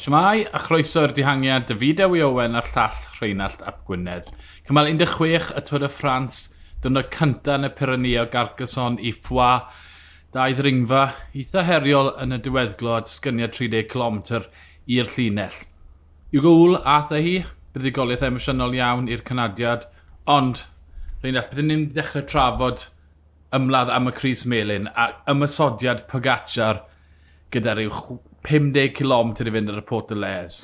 Siamai a chroeso'r dihangiad David Ewi Owen a'r llall Rheinald Ap Gwynedd. Cymal 16 y Tôr y Ffrans, dyna cynta yn y Pyrenea o Gargason i ffwa. Dau ddringfa, eitha heriol yn y diweddglo a disgyniad 30 km i'r llinell. Yw gwl ath e hi, buddigoliaeth emosiynol iawn i'r Canadiad, ond Rheinald, byddwn ni'n dechrau trafod ymladd am y Cris Melin a ymysodiad Pogacar gyda'r 50 km i fynd ar y Port de Les.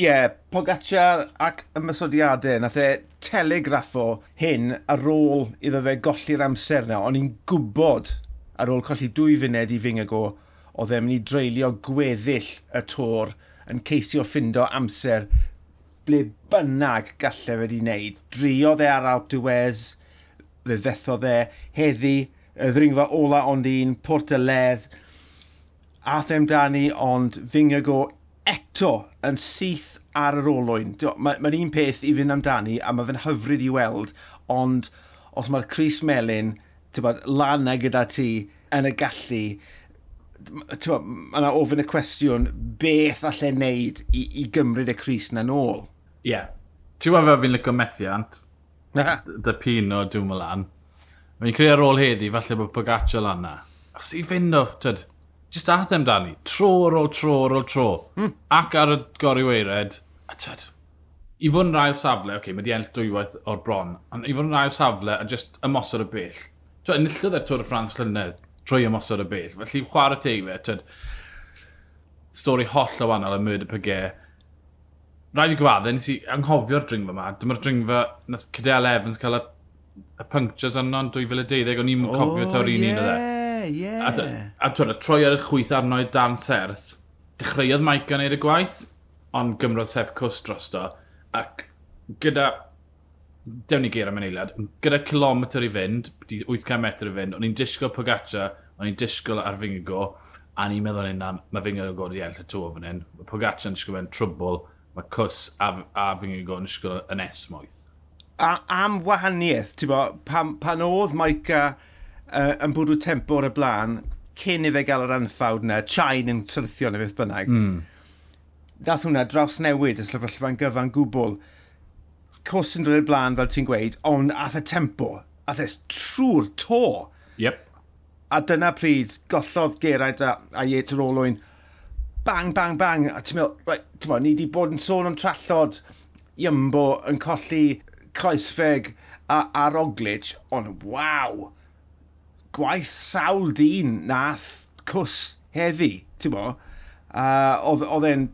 Ie, yeah, Pogacar ac ymysodiadau, nath e telegraffo hyn ar ôl iddo fe golli'r amser na, ond i'n gwybod ar ôl colli dwy funed i Fingago, oedd e'n mynd i dreulio gweddill y tor yn ceisio ffindo amser ble bynnag gallai fe wedi wneud. Driodd e ar Alp Dwez, fe fethodd e heddi, y ddringfa ola ond un, Port y Ledd, ath em dani, ond Fingago eto yn syth ar yr olwyn. Mae'n ma un peth i fynd amdani, a mae fe'n hyfryd i weld, ond os mae'r Chris Melin, bod, lan na gyda ti yn y gallu, mae yna ofyn y cwestiwn, beth allai wneud i, i gymryd y Chris na nôl? Ie. Yeah. Ti'n wafio fi'n lygo methiant? Dy pino dwi'n mynd lan. Mae'n creu ar ôl heddi, falle bod Pogaccio lan na. Os i fynd o, tyd, just ath e amdani, tro ar ôl tro ar ôl tro, mm. ac ar y gori weired, a tyd, i fod yn rhaid safle, oce, okay, mae di enll dwywaith o'r bron, ond i fod yn rhaid safle a just ymosod y bell. Tyd, enillodd e Tôr y Ffrans llynedd trwy ymosod y bell, felly chwarae teg fe, tyd, stori holl o wannol y Murder Pygau, rhaid i gwadde, nes i anghofio'r dringfa yma. Dyma'r dringfa nath Cadell Evans cael y, y punctures yno yn 2012, o'n i'n cofio oh, tawr un yeah. un o dde. A, a twyd, troi ar y chwyth arno i dan serth, dechreuodd Mike yn neud y gwaith, ond gymrodd Seb Cws drosto. Ac gyda, dewn ni geir am yn gyda kilometr i fynd, 800 metr i fynd, o'n i'n disgwyl Pogaccia, o'n i'n disgwyl ar Fingago, a ni'n meddwl yna, mae Fingago wedi godi enll y to fan hyn. Mae Pogaccia yn disgwyl yn trwbl, mae Cws a, a Fingo yn disgwyl yn esmwyth. A, am wahaniaeth, ti'n bo, pan, pan oedd Maica... Uh uh, yn bwrw tempo o'r y blaen, cyn i fe gael yr anffawd na, Chain yn syrthio neu beth bynnag. Mm. Dath hwnna draws newid y sefyllfa'n gyfan gwbl. Cws yn dod i'r blaen, fel ti'n gweud, ond ath y tempo, ath e trwy'r to. Yep. A dyna pryd, gollodd Geraint a, a Iet yr Olwyn, bang, bang, bang, a ti'n meddwl, right, ti'n meddwl, ni wedi bod yn sôn am trallod Iambo yn colli Croesfeg a, a Roglic, ond waw, gwaith sawl dyn nath cws heddi, ti'n bo? Uh, oedd e'n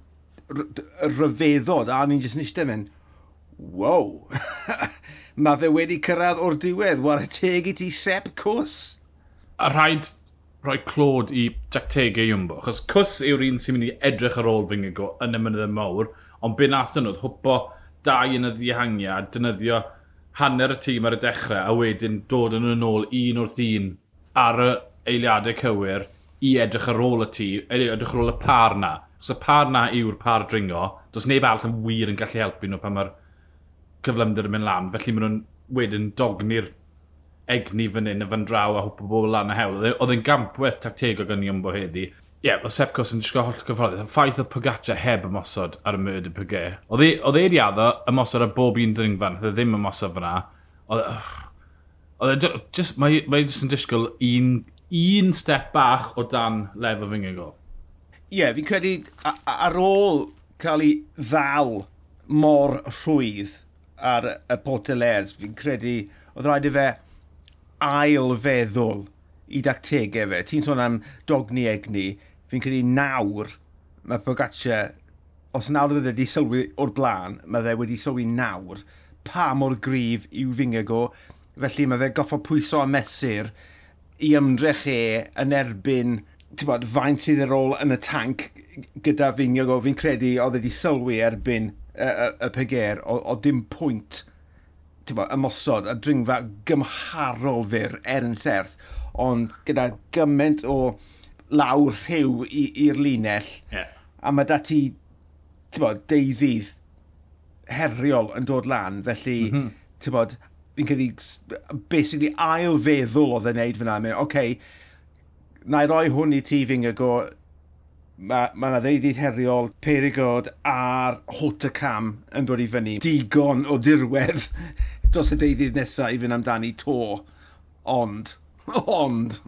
ryfeddod, a ni'n jyst nisdau mynd, wow, mae fe wedi cyrraedd o'r diwedd, war y teg i ti sep cws. A rhaid rhoi clod i tactegau e i ymbo, achos cws yw'r un sy'n mynd i edrych ar ôl fy ngygo yn y mynydd mawr, ond be nath nhw, hwpo dau yn y ddihangiad, dynyddio hanner y tîm ar y dechrau, a wedyn dod yn ôl un wrth un ar y eiliadau cywir i edrych ar ôl y tŷ, edrych ar ôl y par na. Os y par na yw'r par dringo, does neb all yn wir yn gallu helpu nhw pan mae'r cyflymder yn mynd lan. Felly maen nhw'n wedyn dogni'r egni fan hyn y fan draw a hwpa bobl lan y hewl. Oedd e- e'n gampwaith tactegol gan Iombo heddi. Ie, yeah, oedd Sepkos yn disgo holl gyfforddus. Y ffaith oedd Pogaccia heb ymosod ar y murder Pygau. Oedd e wedi e addo ymosod ar bob un dringfan, oedd e ddim ymosod fyna. Oedd Oedd e just, mae, mae just yn disgwyl un, un step bach o dan lefel fy nghyngor. Ie, yeah, fi'n credu ar ôl cael ei ddal mor rhwydd ar y poteler, fi'n credu oedd rhaid i fe ail feddwl i dactegau fe. Ti'n sôn am dogni egni, fi'n credu nawr mae Pogaccia, os nawr oedd wedi sylwi o'r blaen, mae fe wedi sylwi nawr pa mor gryf yw Fingago. go Felly mae fe goffo pwyso a mesur i ymdrech e yn erbyn bod, faint sydd ar ôl yn y tank gyda Finiog o fi'n credu oedd wedi sylwi erbyn y, y, y peger o, o dim pwynt bod, ymosod a dringfa gymharol fyr er yn serth ond gyda gymaint o lawr rhyw i'r linell yeah. a mae dati bod, deuddydd heriol yn dod lan felly mm -hmm. bod, fi'n credu, basically ail feddwl oedd e'n neud fyna. Oce, okay, na i roi hwn i ti fi'n go, mae ma yna ddeudydd heriol, perigod a'r hota cam yn dod i fyny. Digon o dirwedd dros y deudydd nesaf i fynd amdani to. Ond, ond...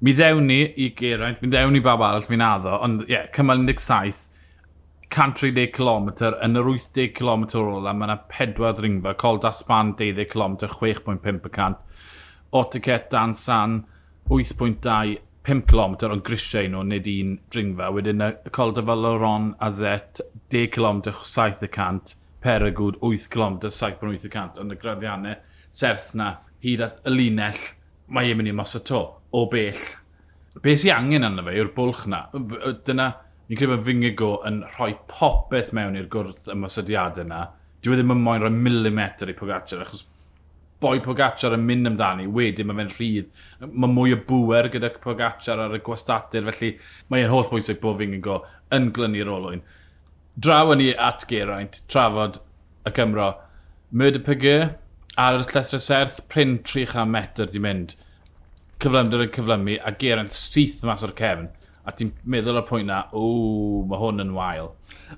Mi ddewn ni i Geraint, mi ddewn ni bab arall fi'n addo, ond ie, yeah, cymal 17, 130 km yn yr 80 km ôl a mae yna pedwar ringfa, col dasban 12 km, 6.5%, Otiquet Dan San 8.2, 5 km ond grisiau nhw, nid un dringfa. Wedyn y col dyfaloron a zet 10 km, 7%, Peragwd 8 km, 7.8%. Ond y graddiannau serth na hyd at y linell, mae e'n mynd i mos o to, o bell. Be sy'n angen yna fe yw'r bwlch na? Dyna Ni'n credu bod Fingigo yn rhoi popeth mewn i'r gwrth y ymwysodiadau yna. Dwi e ddim yn moyn rhoi milimetr i Pogacar, achos boi Pogacar yn mynd amdani, wedyn mae fe'n rhydd. Mae mwy o bwer gyda Pogacar ar y gwastadur, felly mae'n holl bwysig bod Fingigo yn glynu'r olwyn. Draw ni at Geraint, trafod y Cymro. Murder Pygir, ar y llethra serth, pryn 300 metr di mynd. Cyflymder yn cyflymu, a Geraint syth mas o'r cefn a ti'n meddwl o'r pwynt na, o, mae hwn yn wael.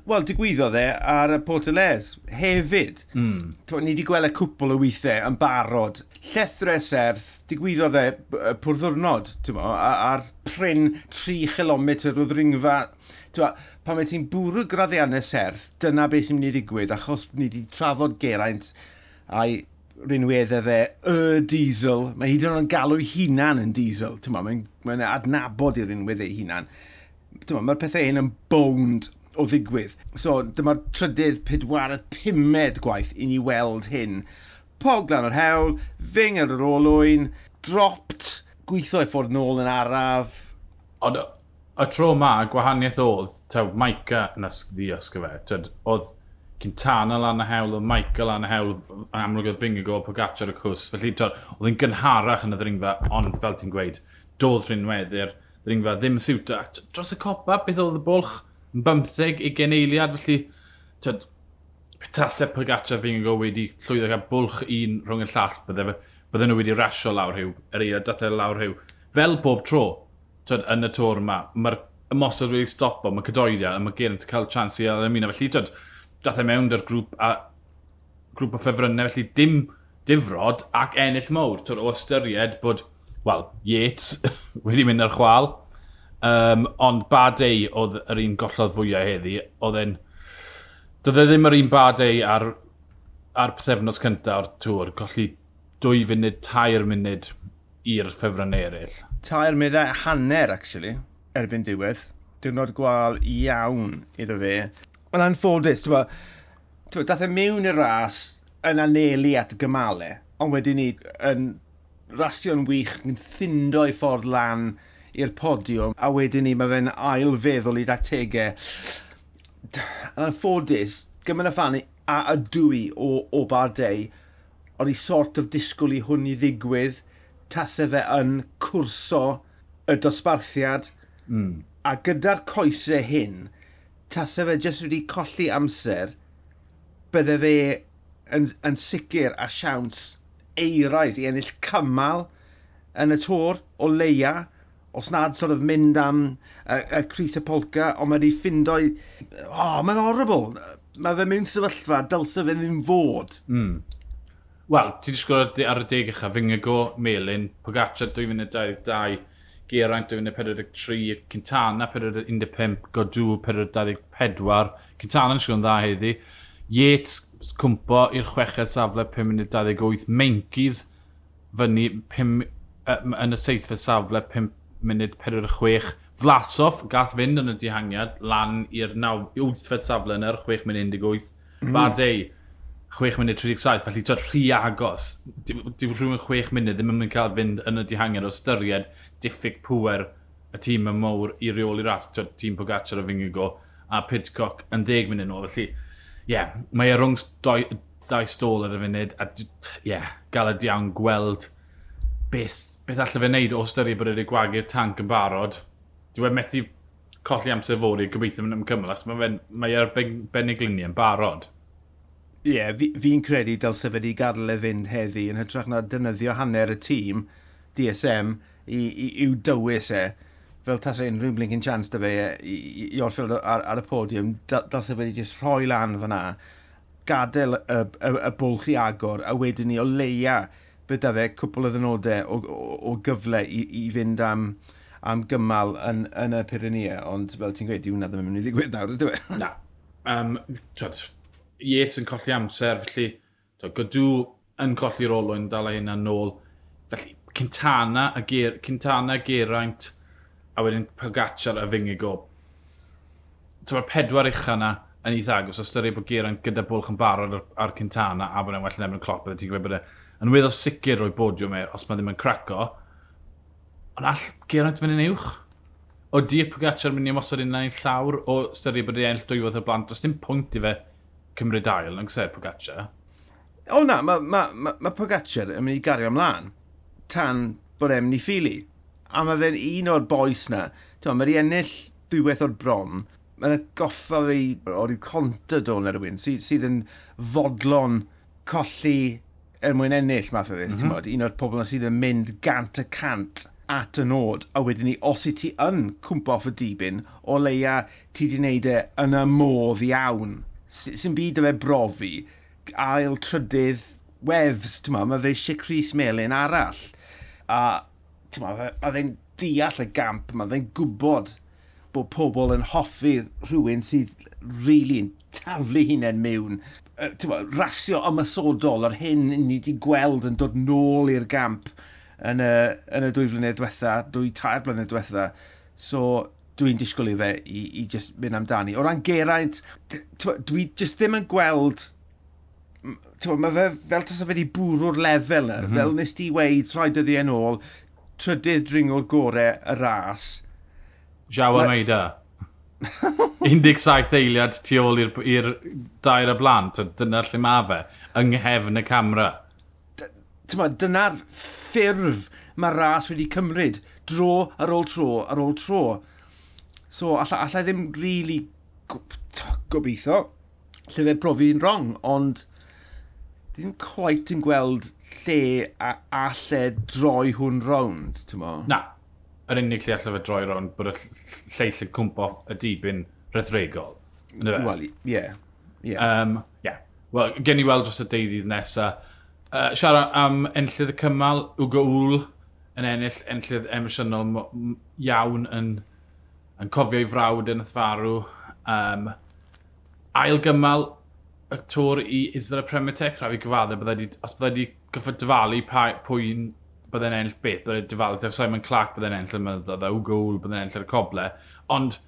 Wel, digwyddodd e ar y Port Les hefyd. Mm. Twa, ni wedi gweld y cwpl o weithiau yn barod. Llethre serth, digwyddodd e pwrddwrnod, mo, ar pryn 3 km o ddringfa. Twa, pan mae ti'n bwrw graddiannau serth, dyna beth sy'n mynd i ddigwydd, achos ni wedi trafod geraint a'i rinweddau fe, y diesel, mae hyd yn oed yn galw hunan yn diesel, mae'n mae adnabod i'r rinweddau hunan. Mae'r pethau hyn yn boned o ddigwydd. So, dyma'r trydydd, pedwaredd, pumed gwaith i ni weld hyn. Pog lan o'r hewl, fyng ar yr olwyn, dropped, gweithio i ffordd nôl yn araf. Ond y tro ma, gwahaniaeth oedd, taw, Maica yn ysgdi ysgyfe, e oedd Cintana lan y hewl, oedd Michael lan y hewl, amlwg oedd fyng y Fingigo, Pogacar y cws. Felly, oedd hi'n gynharach yn y ddringfa, ond fel ti'n gweud, doedd rhinweddi'r ddringfa ddim yn siwto. Dros y copa, beth oedd y bwlch yn bymtheg i geneiliad, felly, tyd, petallai Pogacar fyng y Fingigo wedi llwyddo gael bwlch un rhwng y llall, bydde bydde nhw wedi rasio lawr rhyw, yr eiliad dathau e lawr rhyw. Fel bob tro, tyd, yn y tor yma, mae'r ymosod wedi stopo, mae cydoeddiad, a mae Geraint yn cael chans i ymuno. Felly, tyd, dath e mewn dy'r grŵp a grŵp o ffefrynnau, felly dim difrod ac ennill mowr. Twyd o ystyried bod, wel, Yates wedi mynd ar chwal, um, ond Badei oedd yr un gollodd fwyaf heddi, oedd e'n... Doedd e ddim yr un Badei ar, ar pethefnos cyntaf o'r tŵr, colli dwy funud, tair munud i'r ffefrynnau eraill. Tair munud a hanner, actually, erbyn diwedd. Diwrnod gwael iawn iddo fe. Mae'n anffodus, ti'n bod, dath e mewn i'r ras yn anelu at gymalau, ond wedyn ni yn rasio'n wych yn thyndo i ffordd lan i'r podiwm, a wedyn ni mae fe'n ail feddwl i dategau. Yn anffodus, gymaint y fan a y i o, o bardau, o'n i sort of disgwyl i hwn i ddigwydd, tasau fe yn cwrso y dosbarthiad, mm. a gyda'r coesau hyn, tasau fe jyst wedi colli amser, bydde fe yn, yn sicr a siawns eiraidd i ennill cymal yn y tor o leia, os nad sort of mynd am y, y Cris y Polca, ond mae wedi ffindo i... Oh, mae'n horrible. Mae fe mewn sefyllfa, dylse fe ddim fod. Mm. Wel, ti'n sgwrdd ar y deg eich a Fingago, Melin, Pogacar 2022, Geraint yn y 43, Cintana 45, Godw 24, Cintana yn siŵn dda heddi. Yates cwmpo i'r chweched safle 5 munud 28, Menkis fyny 5, yn y seithfed safle 5 munud 46, Vlasov gath fynd yn y dihangiad lan i'r 8fed safle yr 6 munud 18, mm. Badei 6 munud 37, felly tyd rhy agos. Dyw rhywun 6 munud ddim yn mynd cael fynd yn y dihangiad o styried diffyg pwer y tîm y mowr i reol i'r ras, tyd tîm Pogacar o Fingigo a Pidcock yn 10 munud nôl. Felly, ie, yeah, mae e rhwng dau stôl ar y funud a ie, yeah, galed iawn gweld beth, beth allai fe wneud o styried bod wedi gwagu'r tank yn barod. Dwi wedi methu colli amser fod i gobeithio yn ymcymlach, mae e'r beniglunia yn barod. Ie, yeah, fi'n fi credu dylse fe wedi gadael e fynd heddi yn hytrach na dynyddio hanner y tîm, DSM, i, i, i'w dywys e. Fel tas e unrhyw blinkin chance da fe e, i, i, i orffield ar, ar, y podium, dylse fe di just rhoi lan fyna, gadael y, y, y bwlch i agor, a wedyn ni o leia byda fe cwpl o ddynodau o, o, o gyfle i, i fynd am am gymal yn, yn y Pyrenea, ond fel ti'n gweud, diwna ddim yn mynd i ddigwydd nawr, ydw e? Na. Um, twad, Ies yn colli amser, felly Godw yn colli'r olwyn, dal ei hynna nôl. Felly Cintana a, Ger Cintana a Geraint a wedyn Pogacar a Fingigo. So mae'r pedwar ucha yna yn eitha agos. Os dyri bod Geraint gyda bwlch yn barod ar, ar Cintana a bod e'n well yn efo'n clop bydde ti'n gwybod bod e yn wedd sicr o'i bodio me os mae ddim yn craco. Ond all Geraint fynd yn uwch? O di Pogacar mynd i ymosod unna i'n llawr o styri bod e e'n dwy fath o blant. Does dim pwynt i fe cymryd ail, yn gysau Pogacar. O na, mae ma, ma, ma Pogacar yn mynd i gario ymlaen tan bod e'n mynd i ffili. A mae fe'n un o'r boes na. Mae wedi ennill dwywaith o'r bron. Mae'n goffa fi o'r ryw contadol na rhywun sydd, sydd yn fodlon colli er mwyn ennill math o beth, mm -hmm. un o'r pobl sydd yn mynd gant y cant at y nod, a wedyn ni, os i ti yn cwmpa off y dibyn, o leia ti di wneud e yn y modd iawn sy'n byd y fe brofi, ail trydydd wefs, ti'n ma, mae fe eisiau Chris Melin arall. A, ti'n ma, mae fe'n deall y gamp, mae fe'n gwybod bod pobl yn hoffi rhywun sydd really yn taflu hunain mewn. Ma, rasio ymasodol ar hyn ni wedi gweld yn dod nôl i'r gamp yn y, yn y dwy flynedd diwetha, dwy tair blynedd diwetha. So, dwi'n disgwyl i fe i, i just mynd amdani. O ran Geraint, dwi just ddim yn gweld... Mae fe fel tas o fe wedi bwrw'r lefel yna, mm -hmm. fel nes ti weid rhai dyddi yn ôl, trydydd dringo'r gorau y ras. Jawa Ma... Meida. 17 eiliad tu ôl i'r dair y blant, dyna lle mae fe, yng nghefn y camera. Dyna'r ffurf mae ras wedi cymryd dro ar ôl tro ar ôl tro. So, allai, alla ddim really gobeithio lle fe brofi'n wrong, ond ddim quite yn gweld lle a, a droi hwn rownd, ti'n mo? Na, yr unig lle allai fe droi rownd bod y lleill yn cwmpo y dibyn rhythregol. Wel, ie. Yeah. Yeah. Wel, gen i weld dros y deuddydd nesaf. Uh, siarad am enllydd y cymal, Ugo Wl, yn ennill enllydd emosiynol iawn yn yn cofio ei frawd yn y ythfarw. Um, ail gymal y tŵr i Isra Premier Tech, rhaid i gyfaddau, byddai os byddai wedi gyffod dyfalu pwy'n byddai'n ennill beth, byddai'n dyfalu, tef Simon Clark byddai'n ennill y mynyddodd, a Wgowl byddai'n ennill y coble, ond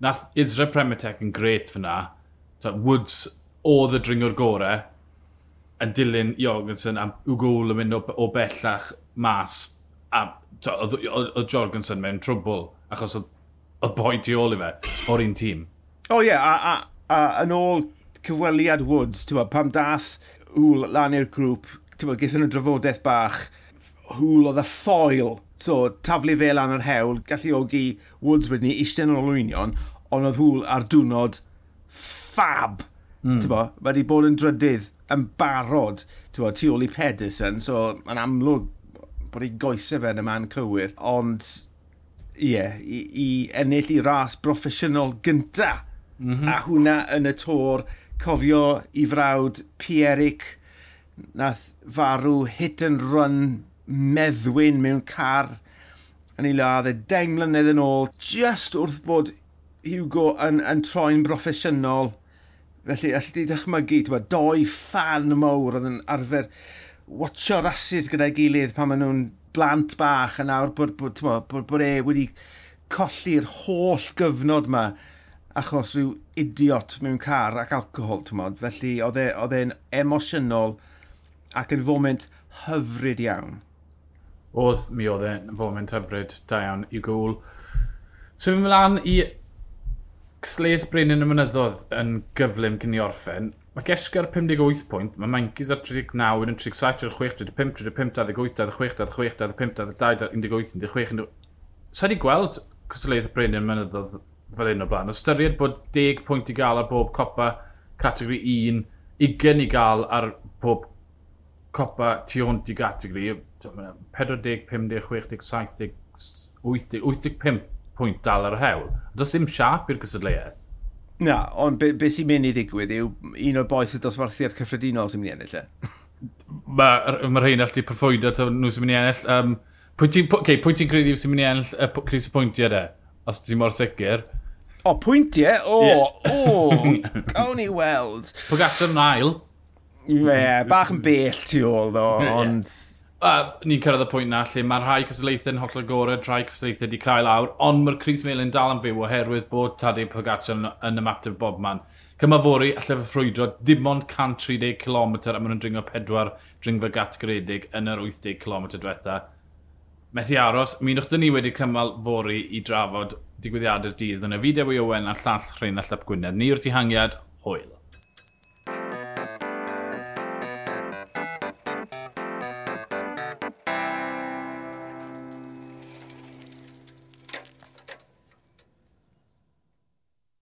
nath Isra Premier Tech yn gret fyna, Woods oedd y dringwr gorau, yn dilyn Jorgensen a Wgowl yn mynd o, o bellach mas a oedd Jorgensen mewn trwbl achos oedd, oedd boi tu ôl i fe, o'r un tîm. O oh, ie, yeah, a, a, a, yn ôl cyfweliad Woods, ti'n pam dath hwl lan i'r grŵp, ti'n gwybod, nhw drafodaeth bach, hwl oedd y ffoil, so taflu fe lan yr hewl, galluogi Woods wedyn ni eistedd yn olwynion, ond oedd hwl ar diwrnod ffab, mm. ti'n bod, wedi bod yn drydydd yn barod, ti'n bod, tu ôl i Pedersen, so mae'n amlwg bod ei goesau fe yn y man cywir, ond ie, i, i ennill i ras broffesiynol gynta. Mm -hmm. A hwnna yn y tor, cofio i frawd Pieric, nath farw hit and run meddwyn mewn car yn ei ladd e deng mlynedd yn ôl, just wrth bod Hugo yn, yn troi'n broffesiynol. Felly, allai di ddechmygu, ti'n doi fan mawr oedd yn arfer watcho rasys gyda'i gilydd pan maen nhw'n blant bach a nawr bod, bod, bod, bod, bod e wedi colli'r holl gyfnod yma achos rhyw idiot mewn car ac alcohol, ti'n modd. Felly e, oedd e'n emosiynol ac yn foment hyfryd iawn. Oedd mi oedd e'n foment hyfryd da iawn i gwl. So, mi mlaen i Sledd Brenin y Mynyddodd yn gyflym cyn i orffen. Mae Gesgar 58 pwynt, mae Mankis ar 39, yn 37, 36, 35, 35, 26, 25, 25, 18, 16. Sa'n i gweld cwsleith y Brenin mynyddodd fel un o blaen. Ystyried bod 10 pwynt i gael ar bob copa categori 1, 20 i gael ar bob copa tu hwnt i gategori, 40, 50, 60, 70, 80, 85 pwynt dal ar y hewl. Does ddim siap i'r cystadleuaeth. Na, ond beth be sy'n mynd i ddigwydd yw un o'r boes y dosbarthiad cyffredinol sy'n mynd i ennill e? Mae ma rhain allu perfwydo to nhw sy'n mynd i ennill. Um, pwy ti'n okay, ti credu sy'n mynd i ennill y uh, Chris pwyntiau de? Os ti'n mor sicr. O, pwyntiau? O, yeah. o, gawn ni weld. Pwgatar yn ail. Ie, yeah, bach yn bell tu ôl ddo, ond... Yeah uh, ni'n cyrraedd y pwynt na lle mae'r rhai cysleithau'n holl agored, rhai cysleithau wedi cael awr, ond mae'r Cris Melin dal yn fyw oherwydd bod Tadei Pogacar yn, yn ymateb bobman. Cymafori, allai fy ffrwydro, dim ond 130 km a maen nhw'n dringo pedwar dringfa gatgredig yn yr 80 km diwetha. Methu aros, mi wnwch dyn ni wedi cymal fori i drafod digwyddiadau'r dydd yn y fideo i Owen a'r llall Rhain a Llap Gwynedd. Ni yw'r tihangiad, hwyl.